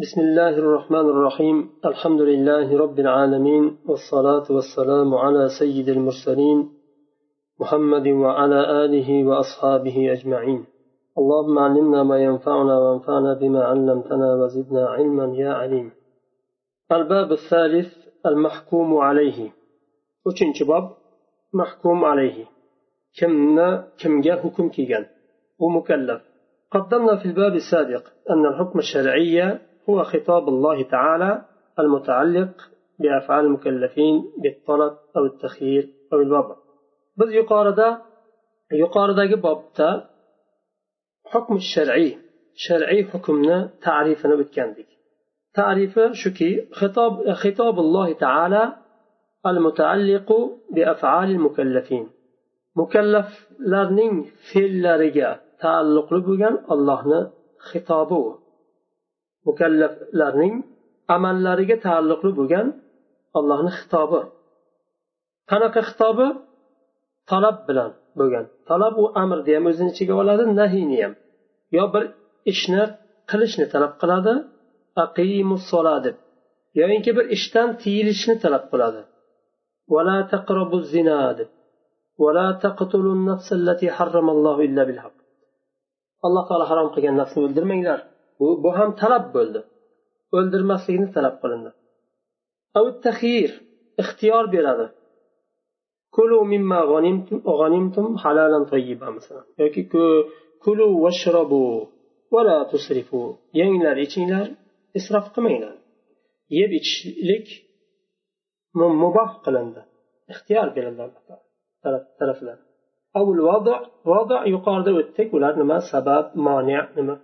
بسم الله الرحمن الرحيم الحمد لله رب العالمين والصلاة والسلام على سيد المرسلين محمد وعلى آله وأصحابه أجمعين اللهم علمنا ما ينفعنا وانفعنا بما علمتنا وزدنا علما يا عليم الباب الثالث المحكوم عليه uchinchi bob mahkum alayhi kimni kimga hukm kelgan u mukallaf. قدمنا في الباب السابق أن الحكم الشرعي هو خطاب الله تعالى المتعلق بأفعال المكلفين بالطلب أو التخيير أو الوضع. بذ يقارد يقارد بابتا حكم الشرعي. شرعي حكمنا تعريفنا بتكندك تعريف شكي خطاب, خطاب الله تعالى المتعلق بأفعال المكلفين. مكلف لرنين في اللارجة تعلق لبقان الله خطابه. mukallaflarning amallariga taalluqli bo'lgan allohni xitobi. Qanaqa xitobi? Talab bilan bo'lgan. Talab u amrni ham o'zini ichiga oladi nahiyni ham. Yo bir ishni qilishni talab qiladi aqimussola deb. Yoyinki bir ishdan tiyilishni talab qiladi. Vala taqrobu zina deb. Vala taqtulu nafsallati harramallohu illa bilhaq alloh taolo harom qilgan nafsni o'ldirmanglar. u bu ham talab bo'ldi. O'ldirmaslikni talab qilindi. Tahir ixtiyor beradi. Yoki kulu washrabu va la tusrifu. Yenglar ichinglar isrof qilmanglar. Yeb ichishlik muboh qilindi. Ixtiyor berildi taraflar. Yuqorida o'tdik. Ular nima sabab moni nima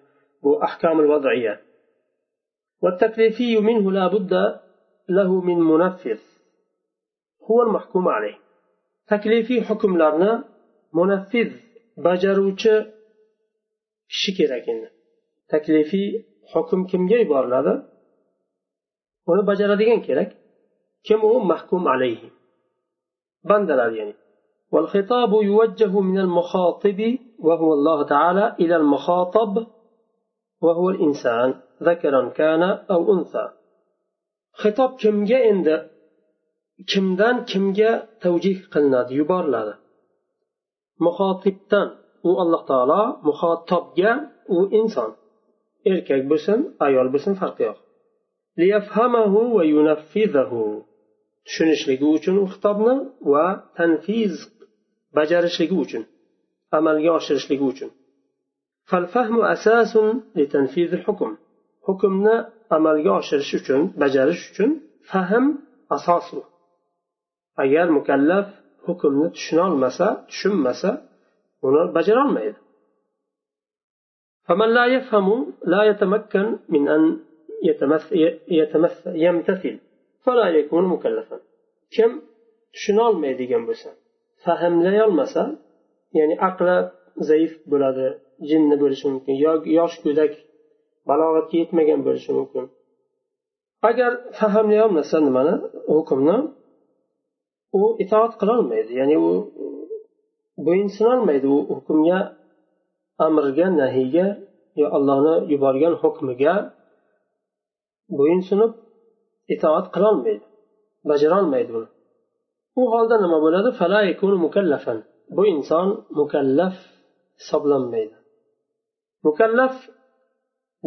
وأحكام الوضعية. والتكليفي منه لا بد له من منفذ. هو المحكوم عليه. تكليفي حكم لرنا منفذ. bajaradigan kerak kim u mahkum alayhi bandalar ya'ni والخطاب يوجه من المخاطب وهو الله تعالى إلى المخاطب وهو الإنسان ذكرا كان أو أنثى خطاب كمجا عند kimdan kimga tavjih qilinadi yuboriladi muxotibdan u alloh taolo muxotobga u inson erkak bo'lsin ayol bo'lsin farqi yo'q tushunishligi uchun u xitobni va tanfiz bajarishligi uchun amalga oshirishligi uchun hukmni amalga oshirish uchun bajarish uchun fahm asos u agar mukallaf hukmni tushunolmasa tushunmasa uni bajarolmaydi فمن لا يفهم لا يتمكن من أن يتمثل يمتثل فلا يكون مكلفا kim tushunolmaydigan bo'lsa fahmlayolmasa ya'ni aqli zaif bo'ladi jinni bo'lishi mumkin yoki yosh go'dak balog'atga yetmagan bo'lishi mumkin. Agar fahmlay olmasa nimani hukmni u itoat qilolmaydi ya'ni u bo'yinsunolmaydi u hukmga amrga nahiyga yo allohni yuborgan hukmiga bo'yinsunib itoat qilolmaydi bajarolmaydi buni. U holda nima bo'ladi? Mukallafan. Bu inson mukallaf hisoblanmaydi. Mukallaf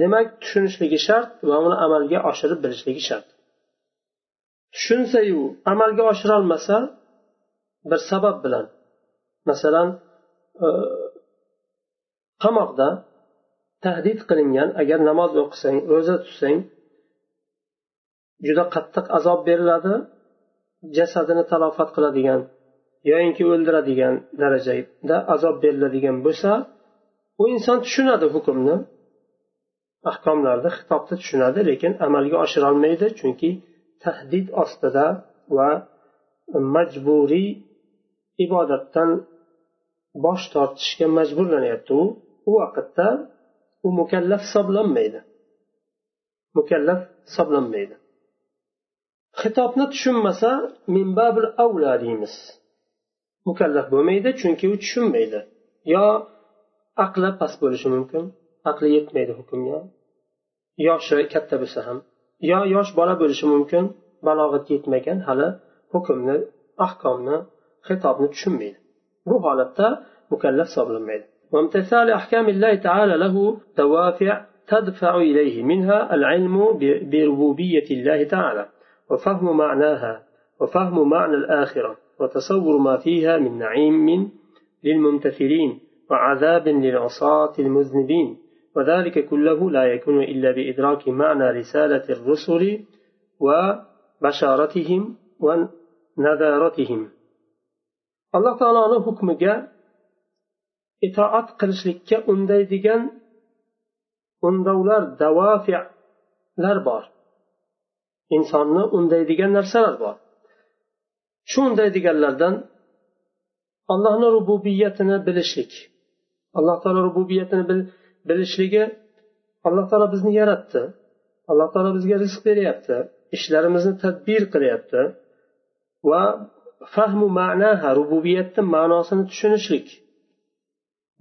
demak tushunishligi shart va uni amalga oshirib bilishligi shart. Tushunsayu amalga oshirolmasa bir sabab bilan. Masalan e, qamoqda tahdid qilingan agar namoz o'qisang ro'za tutsang juda qattiq azob beriladi jasadini talofat qiladigan yoyinki o'ldiradigan darajada azob beriladigan bo'lsa u inson tushunadi hukmni ahkomlarni xitobni tushunadi lekin amalga oshirolmaydi chunki tahdid ostida va majburiy ibodatdan bosh tortishga majburlanyapti u. U vaqtda u mukallaf hisoblanmaydi. Mukallaf hisoblanmaydi. Xitobni tushunmasa minbabil avla deymiz. Mukallaf bo'lmaydi chunki u tushunmaydi. Yo aqli past bo'lishi mumkin aqli yetmaydi hukmga yoshi katta bo'lsa ham yo yosh bola bo'lishi mumkin balog'atga yetmagan hali hukmni ahkomni xitobni tushunmaydi bu holatda mukallaf hisoblanmaydi وامتثال أحكام الله تعالى له دوافع تدفع إليه منها العلم بربوبية الله تعالى وفهم معناها وفهم معنى الآخرة وتصور ما فيها من نعيم للممتثلين وعذاب للعصاة المذنبين وذلك كله لا يكون إلا بإدراك معنى رسالة الرسل وبشارتهم ونذارتهم alloh taoloni hukmiga itoat qilishlikka undaydigan undovlar davofilar bor insonni undaydigan narsalar bor shu undaydiganlardan allohni rububiyatini bilishlik alloh taolo rububiyatini bilishligi alloh taolo bizni yaratdi. Alloh taolo bizga rizq beryapti. Ishlarimizni tadbir qilyapti. Va fahmu ma'naha rububiyatni ma'nosini tushunishlik.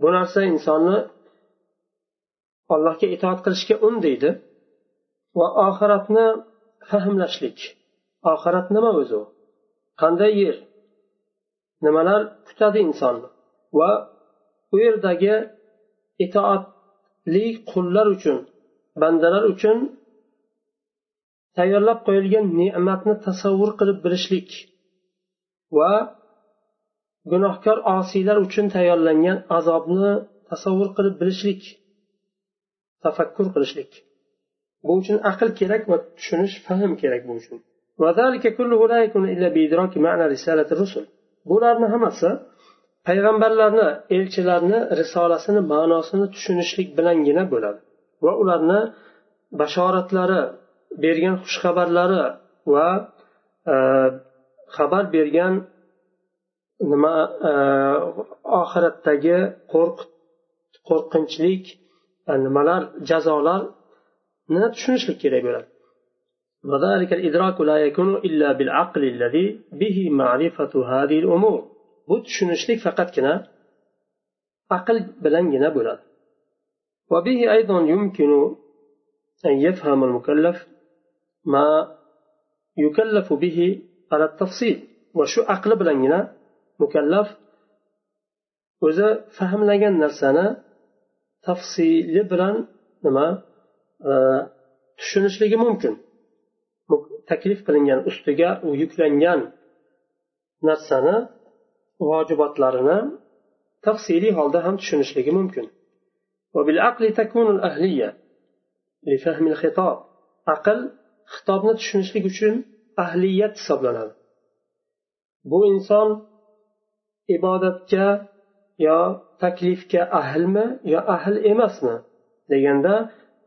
Bu narsa insonni allohga itoat qilishga undaydi va oxiratni fahmlashlik. Oxirat nima o'zi u? Qanday yer? Nimalar kutadi insonni va u yerdagi itoatli qullar uchun bandalar uchun tayyorlab qo'yilgan ne'matni tasavvur qilib bilishlik va gunohkor osiylar uchun tayyorlangan azobni tasavvur qilib bilishlik tafakkur qilishlik. Bu uchun aql kerak va tushunish fahm kerak bu uchun. Bularni hammasi payg'ambarlarni elchilarni risolasini ma'nosini tushunishlik bilangina bo'ladi va ularni bashoratlari bergan xushxabarlari va e, xabar bergan nima e, oxiratdagi qo'rqinchlik e, nimalar jazolarni tushunishlik kerak bo'ladi وذلك الإدراك لا يكون إلا بالعقل الذي به معرفة هذه الأمور bu tushunishlik faqatgina aql bilangina bo'ladi وبه أيضا يمكن أن يفهم المكلف ما يكلف به على التفصيل وشو عقل bilangina mukallaf o'zi fahmlagan narsani tafsili bilan nima e, tushunishligi mumkin taklif qilingan ustiga u yuklangan narsani vojibotlarini tafsiliy holda ham tushunishligi mumkin. Aql xitobni tushunishlik uchun ahliyat hisoblanadi. Bu inson ibodatga yo taklifga ahlmi yo ahl emasmi deganda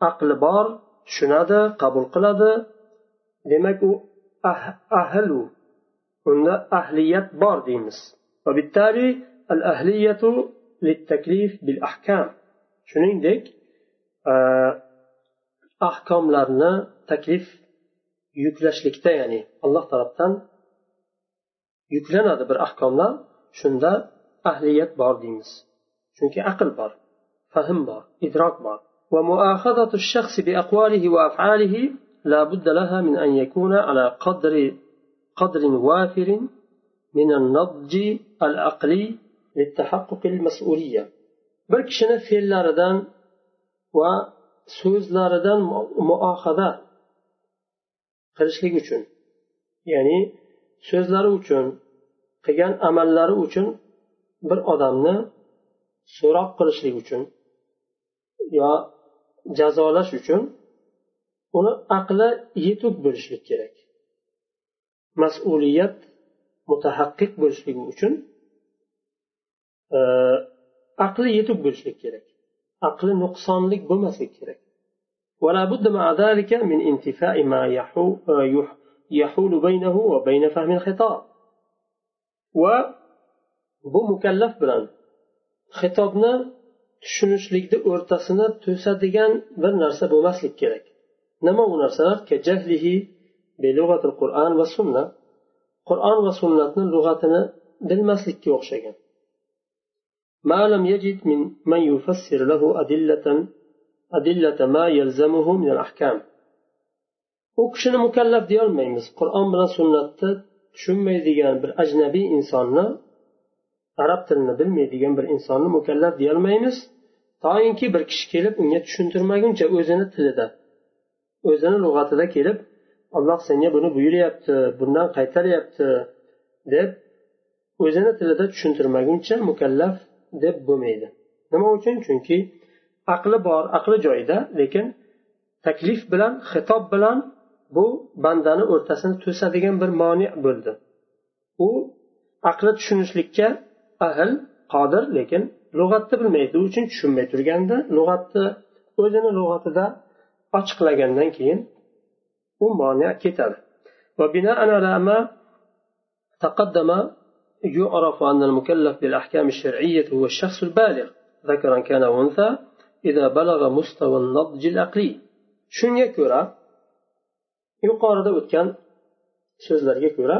aqli bor tushunadi qabul qiladi. Demak u ah-, ahl u unda ahliyat bor deymiz. وبالتالي الأهلية للتكليف بالأحكام. شنين ديك آه، أحكام لنا تكليف يكلش لكتا يعني الله طلبتا يكلنا دبر أحكام لنا شندا أهلية بار ديمس شنك أقل بار فهم بار إدراك بار. ومؤاخذة الشخص بأقواله وأفعاله لا بد لها من أن يكون على قدر قدر وافر من النضج العقلي للتحقق المسؤولية bir kishini fe'llaridan va so'zlaridan muohada qilishlik uchun ya'ni so'zlari uchun qilgan amallari uchun bir odamni so'roq qilishlik uchun yo jazolash uchun uni aqli yetuk bo'lishlik kerak mas'uliyat mutahaqqiq bo'lishligi uchun e, aqli yetuk bo'lishlik kerak aqli nuqsonlik bo'lmaslik kerak ولا بد مع ذلك من انتفاء ما يحول بينه وبين فهم الخطاب وبو مكلف bilan xitobni tushunishlikni o'rtasini to'sadigan bir narsa bo'lmaslik kerak nima u narsalar qur'on va sunna qur'on va sunnatni lug'atini bilmaslikka o'xshagan ما لم يجد من من يفسر له أدلة أدلة ما يلزمه من الأحكام u kishini mukallaf deyolmaymiz qur'on bilan sunnatni tushunmaydigan bir ajnabiy insonni arab tilini bilmaydigan bir insonni mukallaf deyolmaymiz toinki bir kishi kelib unga tushuntirmaguncha o'zini tilida o'zini lug'atida kelib alloh senga buni buyuryapti bundan qaytaryapti deb o'zini tilida tushuntirmaguncha mukallaf deb bo'lmaydi. Nima uchun? Chunki aqli bor aqli joyida lekin taklif bilan xitob bilan bu bandani o'rtasini to'sadigan bir moni bo'ldi. U aqli tushunishlikka ahil qodir lekin lug'atni bilmaydi. U uchun tushunmay turganda lug'atni o'zini lug'atida ochiqlagandan keyin u moni ketadi. وبناء على ما تقدم يعرف أن المكلف بالأحكام الشرعية هو الشخص البالغ ذكرا كان أنثى إذا بلغ مستوى النضج العقلي shunga ko'ra yuqorida o'tgan so'zlarga ko'ra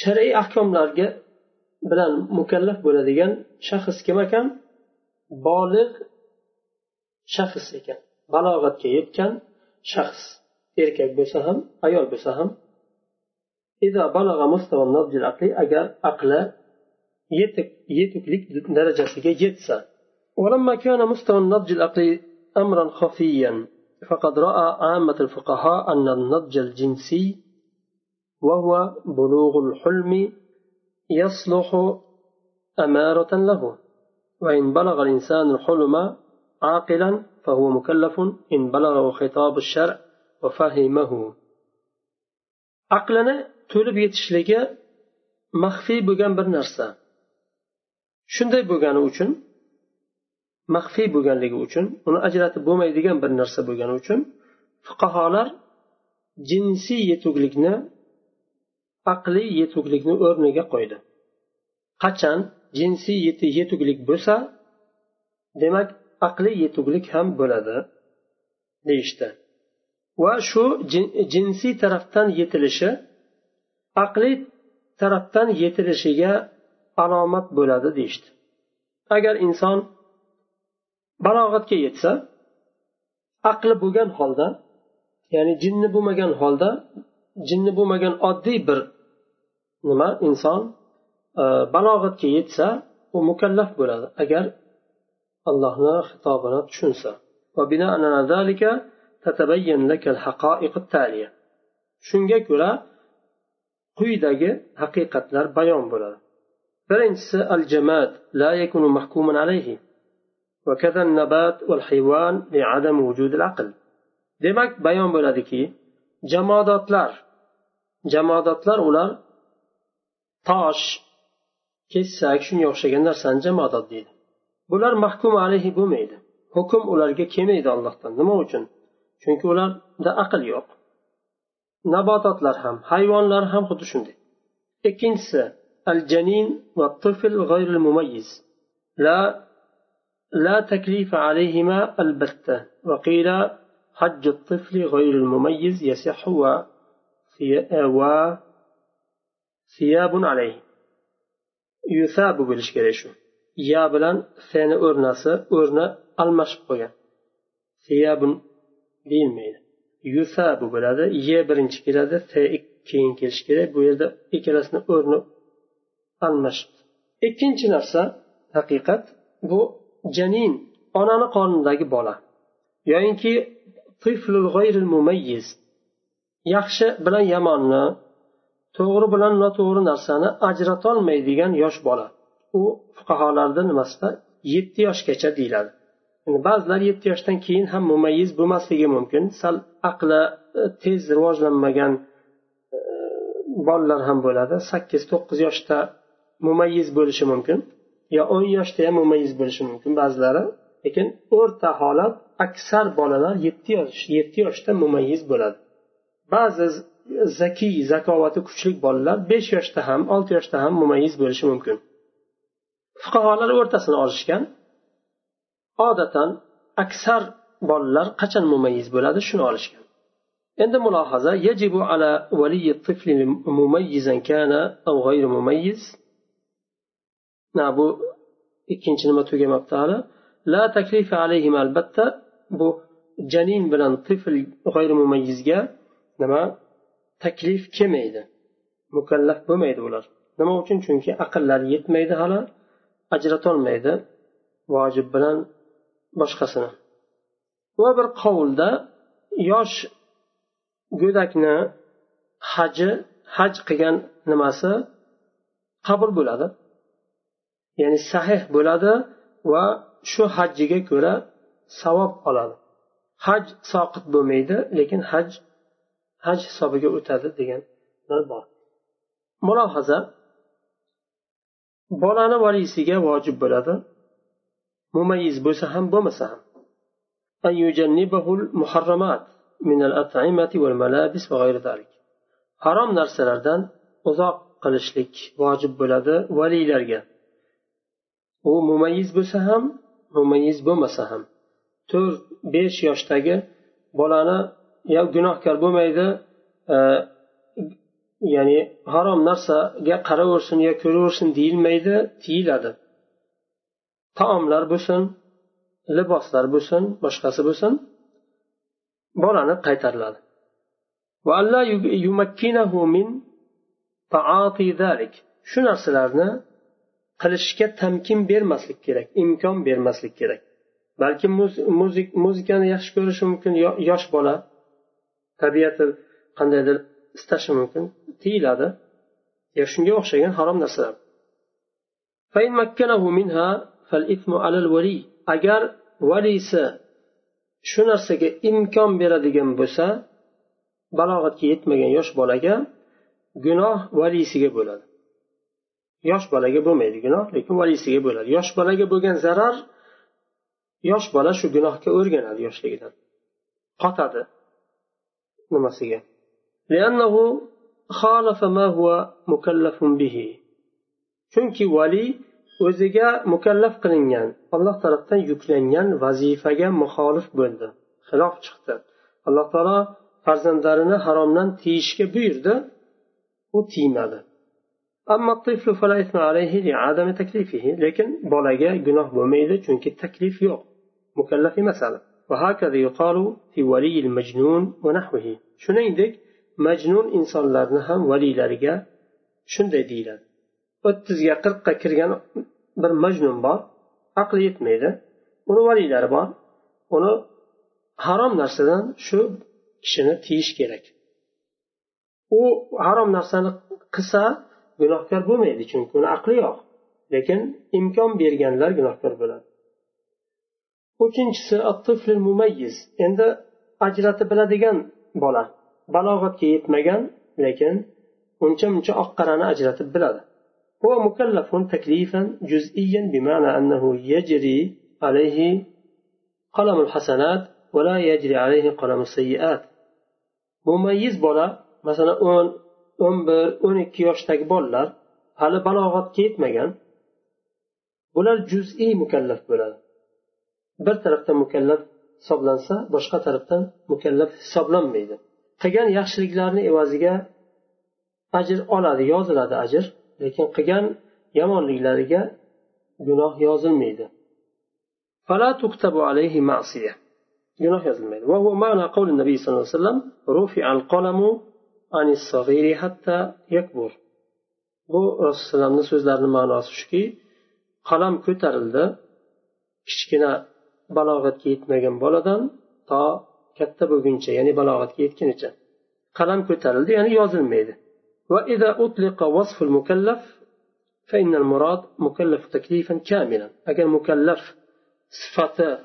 shar'iy ahkomlarga bilan mukallaf bo'ladigan shaxs kim ekan bolig shaxs ekan balog'atga yetgan shaxs erkak bo'lsa ham ayol bo'lsa ham agar aqli yetuklik darajasiga yetsa ولما كان مستوى النضج العقلي أمرا خفيا فقد رأى عامة الفقهاء أن النضج الجنسي وهو بلوغ الحلم يصلح أمارة له. وإن بلغ الإنسان الحلم عاقلا فهو مكلف. إن بلغه خطاب الشرع وفهمه. aqlini to'lib yetishligi maxfiy bo'lgan bir narsa. Shunday bo'lgani uchun maxfiy bo'lganligi uchun uni ajratib bo'lmaydigan bir narsa bo'lgani uchun fuqarolar jinsiy yetuklikni aqliy yetuklikni o'rniga qo'ydi. Qachon jinsiy yetuklik bo'lsa demak aqliy yetuklik ham bo'ladi deyishdi. Va shu jinsiy tarafdan yetilishi aqliy tarafdan yetilishiga alomat bo'ladi deyishdi. Agar inson balog'atga yetsa aqli bo'lgan holda ya'ni jinni bo'lmagan holda jinni bo'lmagan oddiy bir nima inson e, balog'atga yetsa u mukallaf bo'ladi agar allohni xitobini tushunsa. Shunga ko'ra quyidagi haqiqatlar bayon bo'ladi birinchisi al jamad la yakunu mahkuman alayhi وكذا النبات والحيوان لعدم وجود العقل demak bayon bo'ladiki jamodatlar jamodatlar ular tosh kesak shunga o'xshagan narsani jamodat deydi bular mahkum alayhi bo'lmaydi hukm ularga kelmaydi allohdan nima uchun chunki ularda aql yo'q nabototlar ham hayvonlar ham xuddi shunday ikkinchisi al janin va tifl g'ayril mumayyiz la لا تكليف عليهما البتة وقيل حج الطفل غير المميز يصح وثياب عليه يثاب بالشكريشو يا بلان ثاني أورناسا أورنا المشق qo'ygan thiyabun deyilmaydi yusabu bo'ladi ye birinchi keladi t keyin kelishi kerak. Bu yerda ikkalasini o'rni almashib. Ikkinchi narsa haqiqat bu janin onani qornidagi bola. Yoyinki yaxshi bilan yomonni to'g'ri bilan noto'g'ri narsani ajratolmaydigan yosh bola. U fuqarolarni nimasida yetti yoshgacha deyiladi. Ba'zilar yetti yoshdan keyin ham mumayyiz bo'lmasligi mumkin. Sal aqli e, tez rivojlanmagan e, bolalar ham bo'ladi. Sakkiz to'qqiz yoshda mumayyiz bo'lishi mumkin. Yo o'n yoshda ham mumayyiz bo'lishi mumkin ba'zilari. Lekin o'rta holat aksar bolalar yetti yosh yetti yoshda mumayyiz bo'ladi. Ba'zi zakiy zakovati kuchli bolalar besh yoshda ham olti yoshda ham mumayyiz bo'lishi mumkin. Fuqarolar o'rtasini olishgan. odatan aksar bolalar qachon mumayyiz bo'ladi shuni olishgan endi mulohaza yajibu ala valiy الطفل مميزا كان أو غير مميز na bu ikkinchi nima tugamabdi hali la taklifa alayhim albatta bu janin bilan tifl g'ayri mumayyizga nima taklif kelmaydi mukallaf bo'lmaydi ular nima uchun chunki aqllari yetmaydi hali ajratolmaydi vojib bilan boshqasini. Va bir qovulda yosh go'dakni haji haj qilgan nimasi qabul bo'ladi. Ya'ni sahih bo'ladi va shu hajjiga ko'ra savob oladi. Haj soqit bo'lmaydi lekin haj haj hisobiga o'tadi deganlar bor. Mulohaza bolani valisiga vojib bo'ladi. mumayiz bo'lsa ham bo'lmasa ham. Harom narsalardan uzoq qilishlik vojib bo'ladi valiylarga. U mumayiz bo'lsa ham mumayiz bo'lmasa ham. To'rt besh yoshdagi bolani yo gunohkor bo'lmaydi e, ya'ni harom narsaga qaraversin yo ko'raversin deyilmaydi tiyiladi taomlar bo'lsin liboslar bo'lsin boshqasi bo'lsin bolani qaytariladi. Shu narsalarni qilishga tamkin bermaslik kerak imkon bermaslik kerak. Balki muzik muzikani yaxshi ko'rishi mumkin yosh bola tabiati qandaydir istashi mumkin tiyiladi shunga o'xshagan harom narsalar. Agar valisi shu narsaga imkon beradigan bo'lsa balog'atga yetmagan yosh bolaga gunoh valisiga bo'ladi. Yosh bolaga bo'lmaydi gunoh lekin valisiga bo'ladi. Yosh bolaga bo'lgan zarar yosh bola shu gunohga o'rganadi yoshligidan. Qotadi nimasiga? Chunki vali o'ziga mukallaf qilingan alloh tarafdan yuklangan vazifaga muxolif bo'ldi. Xilof chiqdi. Alloh taolo farzandlarini haromdan tiyishga buyurdi. U tiymadi. Lekin bolaga gunoh bo'lmaydi chunki taklif yo'q. Mukallaf emas hali. Shuningdek majnun insonlarni ham valiylariga shunday deyiladi. O'ttizga qirqqa kirgan bir majnun bor. Aqli yetmaydi. Uni valiylari bor. Uni harom narsadan shu kishini tiyish kerak. U harom narsani qilsa gunohkor bo'lmaydi chunki uni aqli yo'q. Lekin imkon berganlar gunohkor bo'ladi. Uchinchisi endi ajratib biladigan bola. Balog'atga yetmagan lekin uncha muncha oq qorani ajratib biladi. هو مكلف تكليفا جزئيا بمعنى أنه يجري عليه قلم الحسنات ولا يجري عليه قلم السيئات مميز بولا مثلا o'n o'n bir o'n ikki yoshdagi bolalar hali balog'atga yetmagan bular juz'iy mukallaf bo'ladi bir tarafdan mukallaf hisoblansa boshqa tarafdan mukallaf hisoblanmaydi qilgan yaxshiliklarni evaziga ajr oladi yoziladi ajr lekin qilgan yomonliklariga gunoh yozilmaydi gunoh yozilmaydi وهو معنى قول النبي صلى الله عليه وسلم رفع القلم عن الصغير حتى يكبر bu rasulullohni so'zlarini ma'nosi shuki qalam ko'tarildi kichkina balog'atga yetmagan boladan to katta bo'lguncha ya'ni balog'atga yetgunicha qalam ko'tarildi ya'ni yozilmaydi وإذا أطلق وصف المكلف فإن المراد مكلف تكليفا كاملا. أجل مكلف صفة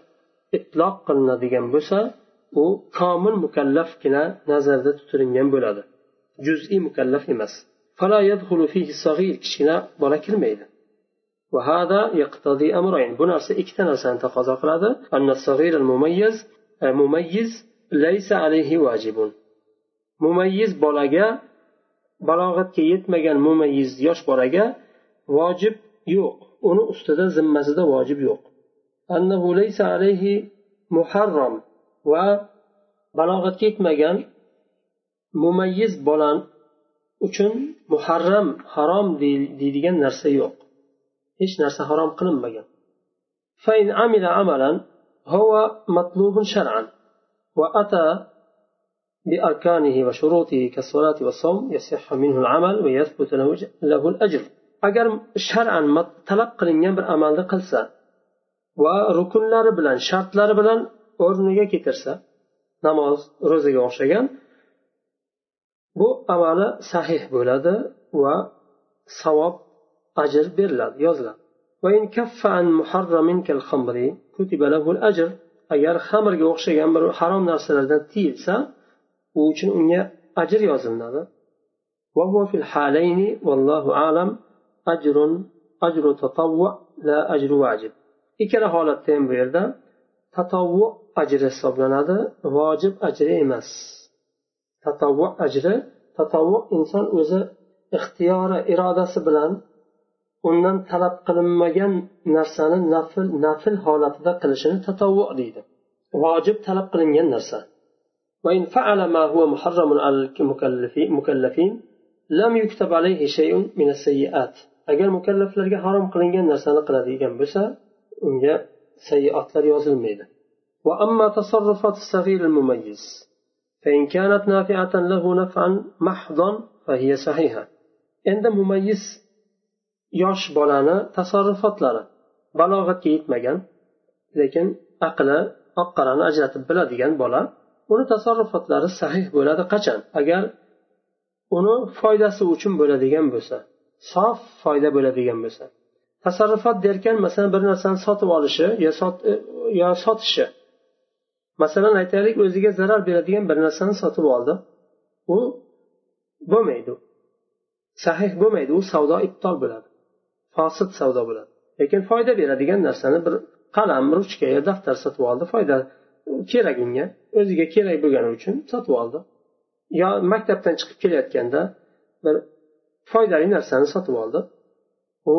إطلاق قلنا ديجان بوسا u komil mukallafgina nazarda tutilingan bo'ladi juz'iy mukallaf emas kichkina bola kirmaydi وهذا يقتضي أمرين. بنا إكتنا سنتقاضى قلادة أن الصغير المميز مميز ليس عليه واجب. مميز بولاجا balog'atga yetmagan mumayyiz yosh bolaga vojib yo'q uni ustida zimmasida vojib yo'q annahu laysa alayhi muharram va balog'atga yetmagan mumayyiz bola uchun muharram harom deydigan narsa yo'q hech narsa harom qilinmagan فإن عمل عملا هو مطلوب شرعا وأتى بأركانه وشروطه كالصلاة والصوم يصح منه العمل ويثبت له, له الأجر agar shar'an talab qilingan bir amalni qilsa va rukunlari bilan shartlari bilan o'rniga keltirsa namoz ro'zaga o'xshagan bu amali sahih bo'ladi va savob ajr beriladi yoziladi agar xamirga o'xshagan bir harom narsalardan tiyilsa u uchun unga ajr yozilinadi ikkala holatda ham bu yerda tatovvu ajri hisoblanadi. Vojib ajri emas. Tatovvu ajri tatovvu inson o'zi ixtiyori irodasi bilan undan talab qilinmagan narsani nafl nafl holatida qilishini tatovvu deydi. Vojib talab qilingan narsa. وإن فعل ما هو محرم على المكلفين لم يكتب عليه شيء من السيئات agar mukallaflarga harom qilingan narsani qiladigan bo'lsa unga sayiatlar yozilmaydi وأما تصرفات الصغير المميز فإن كانت نافعة له نفعا محضا فهي صحيحة عند مميز yosh bolani tasarrufotlari balog'atga yetmagan lekin aqli oq qorani ajratib biladigan bola uni tasarrufotlari sahih bo'ladi qachon? Agar uni foydasi uchun bo'ladigan bo'lsa sof foyda bo'ladigan bo'lsa. Tasarrufot derkan masalan bir narsani sotib olishi yo e, yo sotishi. Masalan aytaylik o'ziga zarar beradigan bir narsani sotib oldi. U bo'lmaydi. Sahih bo'lmaydi. U savdo ibtol bo'ladi. Fosid savdo bo'ladi. Lekin foyda beradigan narsani bir qalam ruchka yo daftar sotib oldi foyda kerak unga o'ziga kerak bo'lgani uchun sotib oldi. Yo maktabdan chiqib kelayotganda bir foydali narsani sotib oldi. U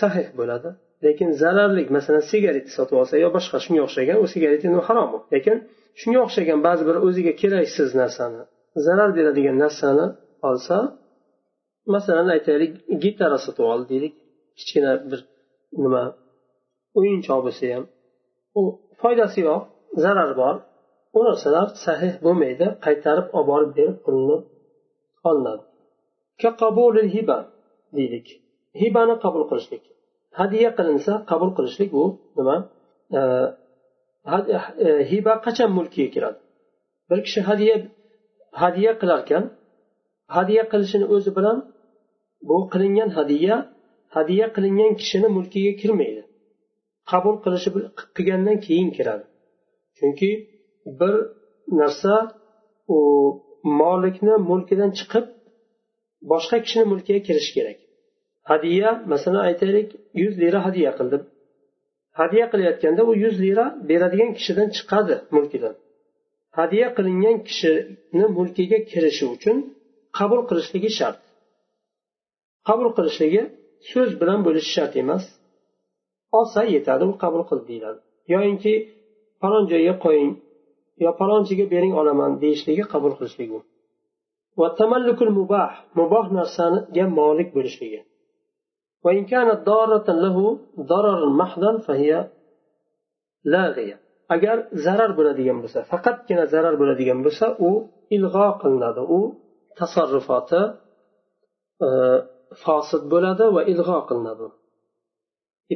sahih bo'ladi. Lekin zararli masalan sigaret sotib olsa yo boshqa shunga o'xshagan u sigaret endi harom. Lekin shunga o'xshagan ba'zi bir o'ziga keraksiz narsani zarar beradigan narsani olsa masalan aytaylik gitara sotib oldi deylik. Kichkina bir nima o'yinchoq bo'lsa ham. U foydasi yo'q. Zarar bor. U narsalar sahih bo'lmaydi qaytarib olib borib berib pulni olinadi hiba deylik. Hibani qabul qilishlik. Hadya qilinsa qabul qilishlik bu nima? E, hiba qachon mulkiga kiradi? Bir kishi hadya hadya qilarkan hadya qilishini o'zi bilan bu qilingan hadya hadya qilingan kishini mulkiga kirmaydi. Qabul qilishi qilgandan keyin kiradi. Chunki bir narsa u molikni mulkidan chiqib boshqa kishini mulkiga kirishi kerak. Hadya masalan aytaylik yuz lira hadya qildim. Hadya qilayotganda u yuz lira beradigan kishidan chiqadi mulkidan. Hadya qilingan kishini mulkiga kirishi uchun qabul qilishligi shart. Qabul qilishligi so'z bilan bo'lishi shart emas. Olsa yetadi u qabul qildi deyiladi. Yoyinki falon joyga qo'ying yo falonchiga bering olaman deyishligi qabul qilishligi u va tamallukul mubah muboh narsaga molik bo'lishligi وإن كانت ضارة له ضرر محضا فهي لاغية agar zarar bo'ladigan bo'lsa faqatgina zarar bo'ladigan bo'lsa u ilg'o qilinadi u tasarrufoti fosid bo'ladi va ilg'o qilinadi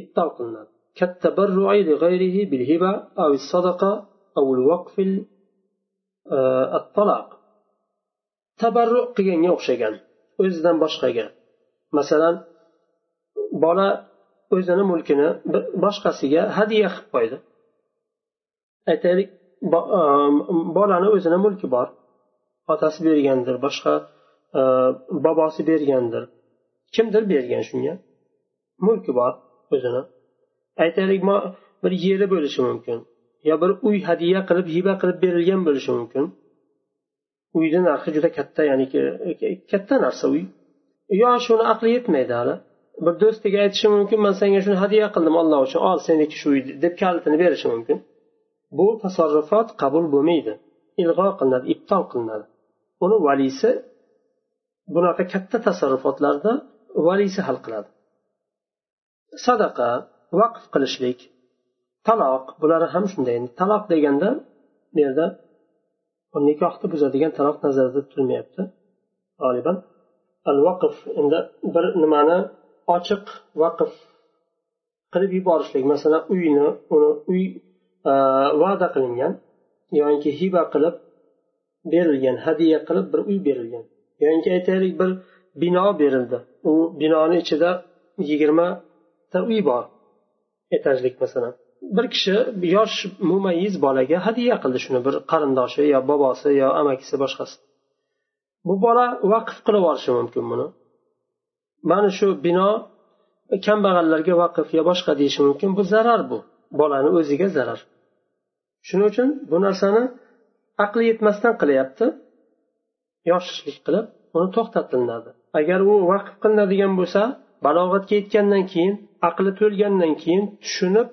ibtol qilinadi كالتبرع لغيره بالهبة أو الصدقة أو الوقف الطلاق tabarru qilganga o'xshagan o'zidan boshqaga masalan bola o'zini mulkini boshqasiga hadya qilib qo'ydi aytaylik bolani o'zini mulki bor otasi bergandir boshqa bobosi bergandir kimdir bergan shunga mulki bor o'zini aytaylik bir yeri bo'lishi mumkin. Yo bir uy hadya qilib hiba qilib berilgan bo'lishi mumkin. Uyni narxi juda katta ya'ni katta narsa uy. Yo shuni aqli yetmaydi hali. Bir do'stiga aytishi mumkin man senga shuni hadya qildim alloh uchun ol seniki shu uy deb kalitini berishi mumkin. Bu tasarrufot qabul bo'lmaydi. Ilg'o qilinadi ibtol qilinadi. Uni valisi bunaqa katta tasarrufotlarda valisi hal qiladi. Sadaqa vaqf qilishlik taloq bular ham shunday. Taloq deganda bu yerda nikohni buzadigan taloq nazarda tutilmayapti g'oliban. Al vaqf endi bir nimani ochiq vaqf qilib yuborishlik. Masalan uyni uni uy e, va'da qilingan yoki hiba qilib berilgan hadya qilib bir uy berilgan. Yoki aytaylik bir bino berildi. U binoni ichida yigirmata uy bor. Etajlik masalan. Bir kishi yosh mumayiz bolaga hadya qildi shuni bir qarindoshi yo bobosi yo amakisi boshqasi. Bu bola vaqf qilib yuborishi mumkin buni. Mana shu bino kambag'allarga vaqf yo boshqa deyishi mumkin bu zarar bu. Bolani o'ziga zarar. Shuning uchun bu narsani aqli yetmasdan qilyapti. Yoshlik qilib uni to'xtatilinadi agar u vaqf qilinadigan bo'lsa balog'atga yetgandan keyin aqli to'lgandan keyin tushunib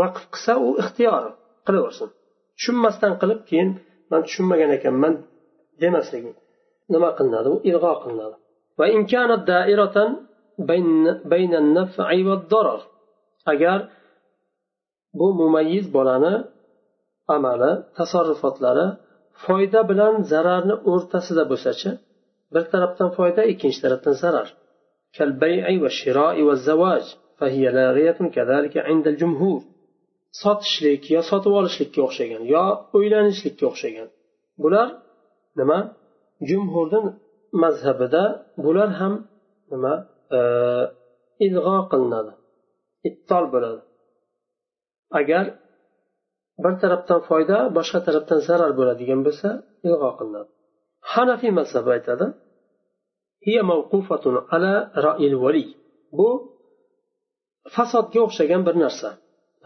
vaqf qilsa u ixtiyor qilaversin. Tushunmasdan qilib keyin man tushunmagan ekanman demasligi nima qilinadi? U ilg'o qilinadi. Agar bu mumayyiz bolani amali tasarrufotlari foyda bilan zararni o'rtasida bo'lsachi bir tarafdan foyda ikkinchi tarafdan zarar. فهي لاغية كذلك عند الجمهور. sotishlik yo sotib olishlikka o'xshagan yo uylanishlikka o'xshagan. Bular nima? Jumhurni mazhabida bular ham nima? E, ilg'o qilinadi ittol bo'ladi. Agar bir tarafdan foyda boshqa tarafdan zarar bo'ladigan bo'lsa ilg'o qilinadi. Hanafiy mazhabi aytadi bu fasodga o'xshagan bir narsa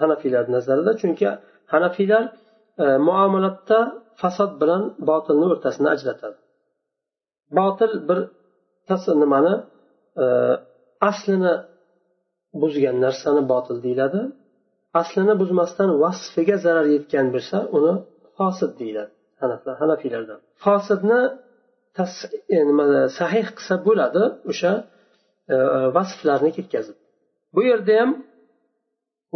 hanafiylar nazarida. Chunki hanafiylar e, muomalatda fasod bilan botilni o'rtasini ajratadi. Botil bir nimani e, aslini buzgan narsani botil deyiladi. Aslini buzmasdan vasfiga zarar yetgan bo'lsa uni fosid deyiladi hanafiylarda fosidni e, nima sahih qilsa bo'ladi o'sha e, vasflarni ketkazib. Bu yerda ham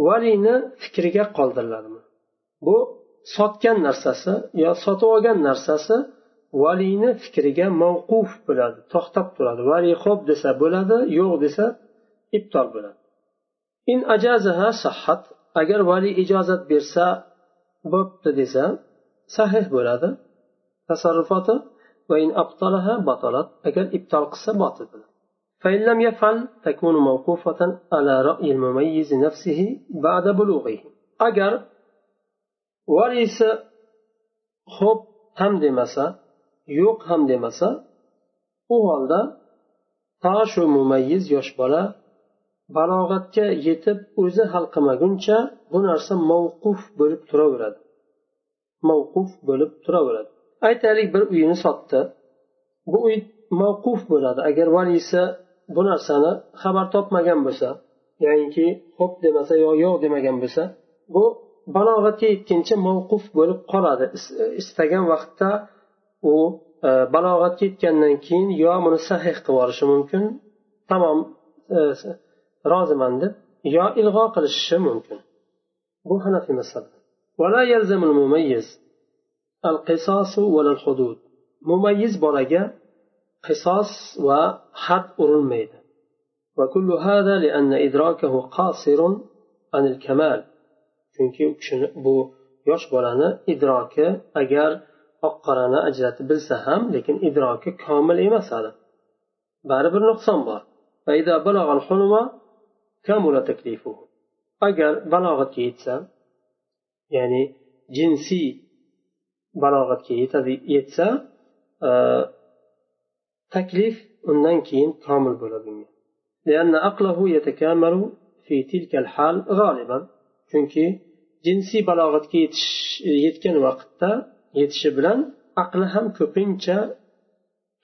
valiyni fikriga qoldiriladi. Bu sotgan narsasi yo sotib olgan narsasi valiyni fikriga mavquf bo'ladi to'xtab turadi. Valiy xo'p desa bo'ladi yo'q desa ibtol bo'ladi. In ajazaha sahhat agar valiy ijozat bersa bo'pti desa sahih bo'ladi tasarrufoti. Va in abtalaha batalat agar ibtol qilsa botil bo'ladi. فإن لم يفعل تكون موقوفة على رأي المميز نفسه بعد بلوغه agar valisi xo'p ham demasa yo'q ham demasa u holda to shu mumayyiz yosh bola balog'atga yetib o'zi hal qilmaguncha bu narsa mavquf bo'lib turaveradi mavquf bo'lib turaveradi aytaylik bir uyini sotdi bu uy mavquf bo'ladi agar valisi bu narsani xabar topmagan bo'lsa ya'niki xo'p demasa yo yo'q demagan bo'lsa bu balog'atga yetguncha mavquf bo'lib qoladi istagan vaqtda u e, balog'atga yetgandan keyin yo buni sahih qilib yuborishi mumkin tamom e, roziman deb yo ilg'o qilishi mumkin bu hanafiy mazhab ولا يلزم المميز القصاص ولا الحدود مميز bolaga qisos va had urilmaydi وكل هذا لأن إدراكه قاصر عن الكمال chunki u kishini bu yosh bolani idroki agar oq qorani ajratib bilsa ham lekin idroki komil emas hali baribir nuqson bor agar balog'atga yetsa ya'ni jinsiy balog'atga yetadi yetsa e, taklif undan keyin komil bo'ladi chunki jinsiy balog'atga yetish yetgan vaqtda yetishi bilan aqli ham ko'pincha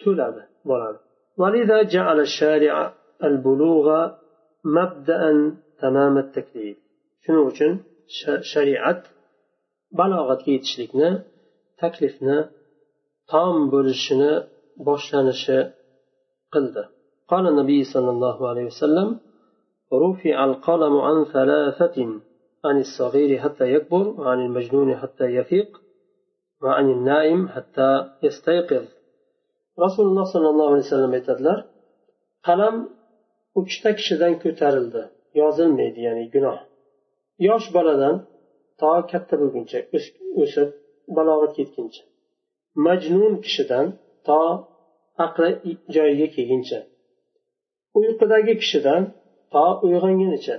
to'ladi bolani ولذا جعل الشارع البلوغ مبدأ تمام التكليف shuning uchun shariat balog'atga yetishlikni taklifni tom bo'lishini boshlanishi qildi قال النبي صلى الله عليه وسلم رفع القلم عن ثلاثة عن الصغير حتى يكبر وعن المجنون حتى يفيق وعن النائم حتى يستيقظ رسول الله صلى الله عليه وسلم aytadilar qalam uchta kishidan ko'tarildi yozilmaydi ya'ni gunoh yosh boladan to katta bo'lguncha o'sib balog'atga yetguncha majnun kishidan to aqli joyiga kelguncha. Uyqudagi kishidan to uyg'ongunicha.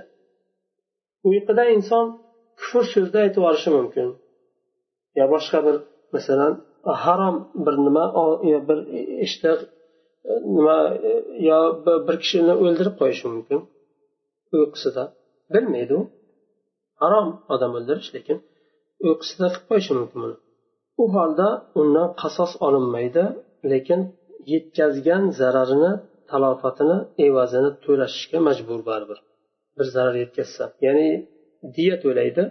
Uyquda inson kufr so'zni aytib yuborishi mumkin. Yo boshqa bir masalan harom bir nima yo bir ishni e, nima e, yo bir kishini o'ldirib qo'yishi mumkin uyqusida. Bilmaydi u. Harom odam o'ldirish lekin uyqusida qilib qo'yishi mumkin buni. U holda undan qasos olinmaydi lekin yetkazgan zararini talofatini evazini to'lashga majbur baribir bir zarar yetkazsa ya'ni diya to'laydi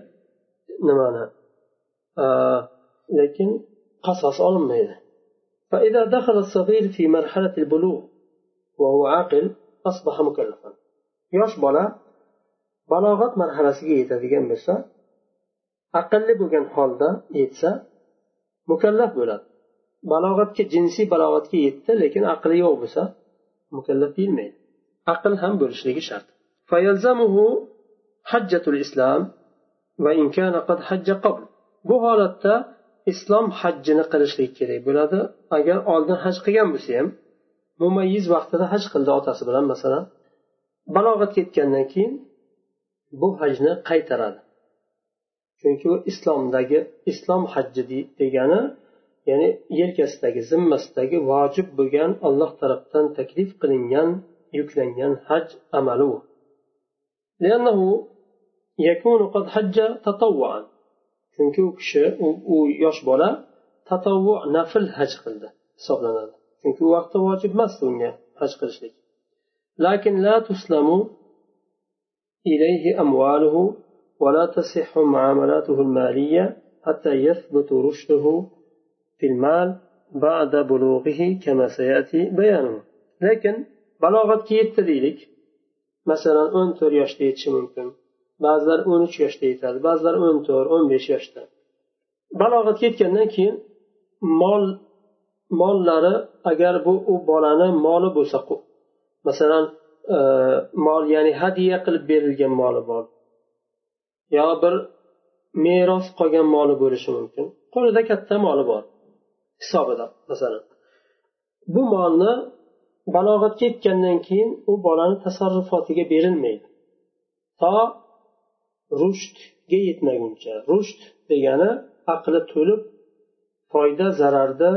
nimani lekin qasos olinmaydi فإذا دخل الصغير في مرحلة البلوغ وهو عاقل أصبح مكلفا yosh bola balog'at marhalasiga yetadigan bo'lsa aqlli bo'lgan holda yetsa mukallaf bo'ladi Balog'atga jinsiy balog'atga yetdi lekin aqli yo'q bo'lsa mukallaf deyilmaydi. Aql ham bo'lishligi shart. Hajjatul islom va qad hajja qabl. Bu holatda islom hajjini qilishlik kerak bo'ladi. Agar oldin haj qilgan bo'lsa ham mumayyiz vaqtida haj qildi otasi bilan masalan balog'atga yetgandan keyin bu hajni qaytaradi. Chunki u islomdagi islom hajji degani ya'ni yelkasidagi zimmasidagi vojib bo'lgan alloh tarafdan taklif qilingan yuklangan haj amali u chunki u kishi u yosh bola tatavvu nafl haj qildi hisoblanadi chunki u vaqtda vojib emasdi unga haj qilishlik لكن لا تسلم إليه أمواله ولا تصح معاملاته المالية حتى يثبت رشده في المال بعد بلوغه كما سيأتي بيانه لكن balog'atga yetdi deylik masalan o'n to'rt yoshda yetishi mumkin ba'zilar o'n uch yoshda yetadi ba'zilar o'n to'rt o'n besh yoshda balog'atga yetgandan keyin mol mollari agar bu u bolani moli bo'lsa masalan e, mol ya'ni hadya qilib berilgan moli bor yo bir meros qolgan moli bo'lishi mumkin qo'lida katta moli bor Hisobida masalan. Bu molni balog'atga yetgandan keyin u bolani tasarrufotiga berilmaydi. To rushtga yetmaguncha. Rusht degani aqli to'lib foyda zararni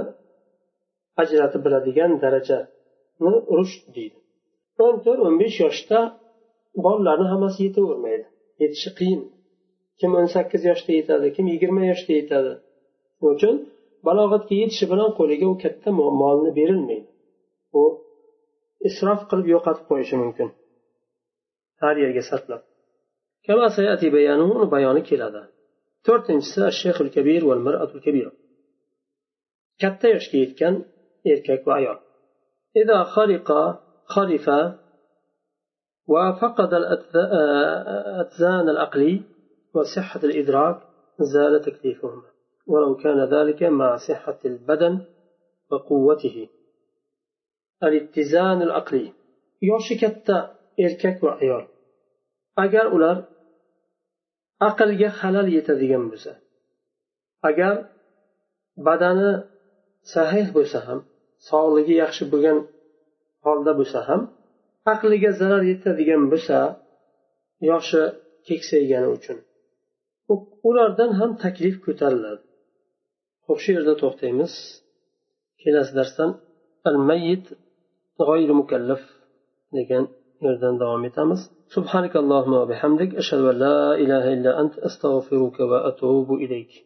ajratib biladigan darajani rusht deydi. O'n to'rt o'n besh yoshda bolalarni hammasi yetavermaydi. Yetishi qiyin. Kim o'n sakkiz yoshda yetadi kim yigirma yoshda yetadi. Shuning uchun balog'atga yetishi bilan qo'liga u katta molni berilmaydi u isrof qilib yo'qotib qo'yishi mumkin har yerga sarflab بيانه بيان keladi to'rtinchisi الشيخ الكبير والمرأة الكبيرة katta yoshga yetgan erkak va ayol إذا خلق خلف وفقد الأتزان العقلي وصحة الإدراك زال تكليفهما ولو كان ذلك مع صحة البدن وقوته الاتزان العقلي yoshi katta erkak va ayol agar ular aqlga xalal yetadigan bo'lsa agar badani sahih bo'lsa ham sog'ligi yaxshi bo'lgan holda bo'lsa ham aqliga zarar yetadigan bo'lsa yoshi keksaygani uchun ulardan ham taklif ko'tariladi ho'p shu yerda to'xtaymiz kelasi darsdan al mayyit g'oyri mukallaf degan yerdan davom etamiz سبحانك اللهم وبحمدك أشهد أن لا إله إلا أنت أستغفرك وأتوب إليك